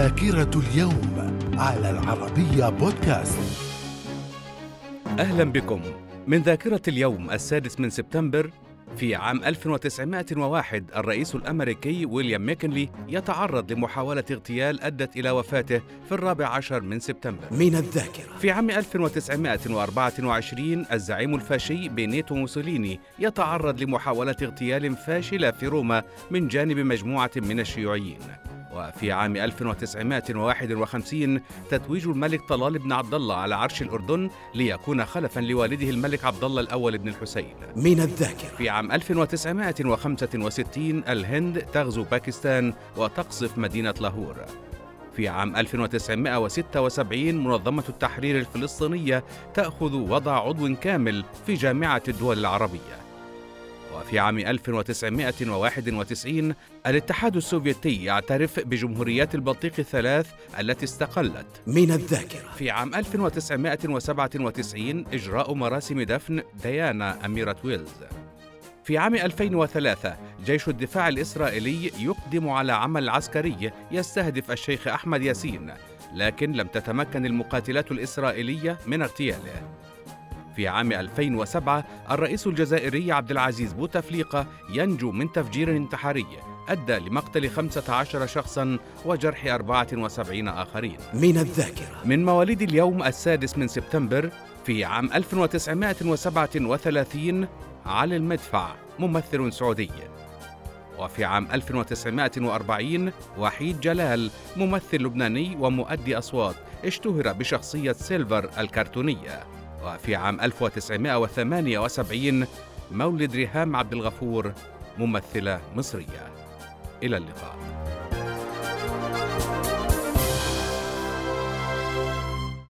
ذاكرة اليوم على العربية بودكاست. أهلا بكم. من ذاكرة اليوم السادس من سبتمبر في عام 1901 الرئيس الأمريكي ويليام ميكنلي يتعرض لمحاولة اغتيال أدت إلى وفاته في الرابع عشر من سبتمبر. من الذاكرة. في عام 1924 الزعيم الفاشي بينيتو موسوليني يتعرض لمحاولة اغتيال فاشلة في روما من جانب مجموعة من الشيوعيين. وفي عام 1951 تتويج الملك طلال بن عبد الله على عرش الأردن ليكون خلفا لوالده الملك عبد الله الأول بن الحسين. من الذاكرة. في عام 1965 الهند تغزو باكستان وتقصف مدينة لاهور. في عام 1976 منظمة التحرير الفلسطينية تأخذ وضع عضو كامل في جامعة الدول العربية. وفي عام 1991 الاتحاد السوفيتي يعترف بجمهوريات البلطيق الثلاث التي استقلت. من الذاكرة. في عام 1997 إجراء مراسم دفن ديانا أميرة ويلز. في عام 2003 جيش الدفاع الإسرائيلي يقدم على عمل عسكري يستهدف الشيخ أحمد ياسين لكن لم تتمكن المقاتلات الإسرائيلية من اغتياله. في عام 2007 الرئيس الجزائري عبد العزيز بوتفليقة ينجو من تفجير انتحاري أدى لمقتل 15 شخصا وجرح 74 آخرين. من الذاكرة. من مواليد اليوم السادس من سبتمبر في عام 1937 علي المدفع ممثل سعودي. وفي عام 1940 وحيد جلال ممثل لبناني ومؤدي أصوات اشتهر بشخصية سيلفر الكرتونية. وفي عام 1978 مولد ريهام عبد الغفور ممثلة مصرية. إلى اللقاء.